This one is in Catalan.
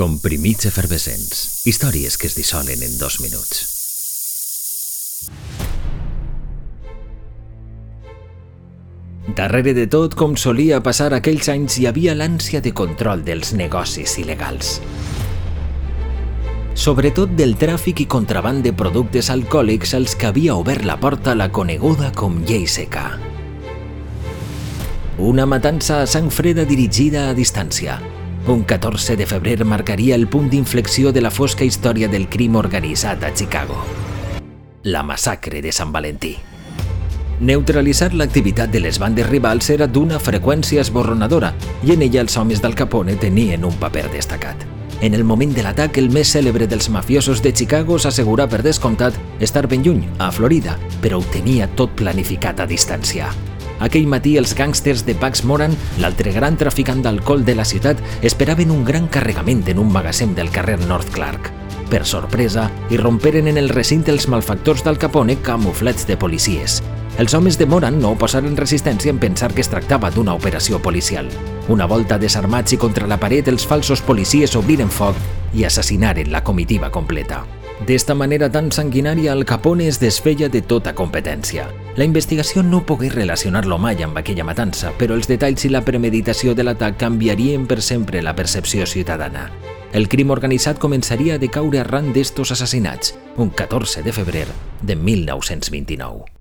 Comprimits efervescents. Històries que es dissolen en dos minuts. Darrere de tot, com solia passar aquells anys, hi havia l'ànsia de control dels negocis il·legals. Sobretot del tràfic i contraband de productes alcohòlics als que havia obert la porta la coneguda com llei seca. Una matança a sang freda dirigida a distància. Un 14 de febrer marcaria el punt d'inflexió de la fosca història del crim organitzat a Chicago. La massacre de Sant Valentí. Neutralitzar l'activitat de les bandes rivals era d'una freqüència esborronadora i en ella els homes del Capone tenien un paper destacat. En el moment de l'atac, el més cèlebre dels mafiosos de Chicago s'assegurà per descomptat estar ben lluny, a Florida, però ho tenia tot planificat a distància. Aquell matí els gàngsters de Pax Moran, l'altre gran traficant d'alcohol de la ciutat, esperaven un gran carregament en un magatzem del carrer North Clark. Per sorpresa, irromperen en el recinte els malfactors del Capone camuflats de policies. Els homes de Moran no oposaren resistència en pensar que es tractava d'una operació policial. Una volta desarmats i contra la paret, els falsos policies obriren foc i assassinaren la comitiva completa. D'esta manera tan sanguinària, el Capone es desfeia de tota competència. La investigació no pogué relacionar-lo mai amb aquella matança, però els detalls i la premeditació de l'atac canviarien per sempre la percepció ciutadana. El crim organitzat començaria a decaure arran d'estos assassinats, un 14 de febrer de 1929.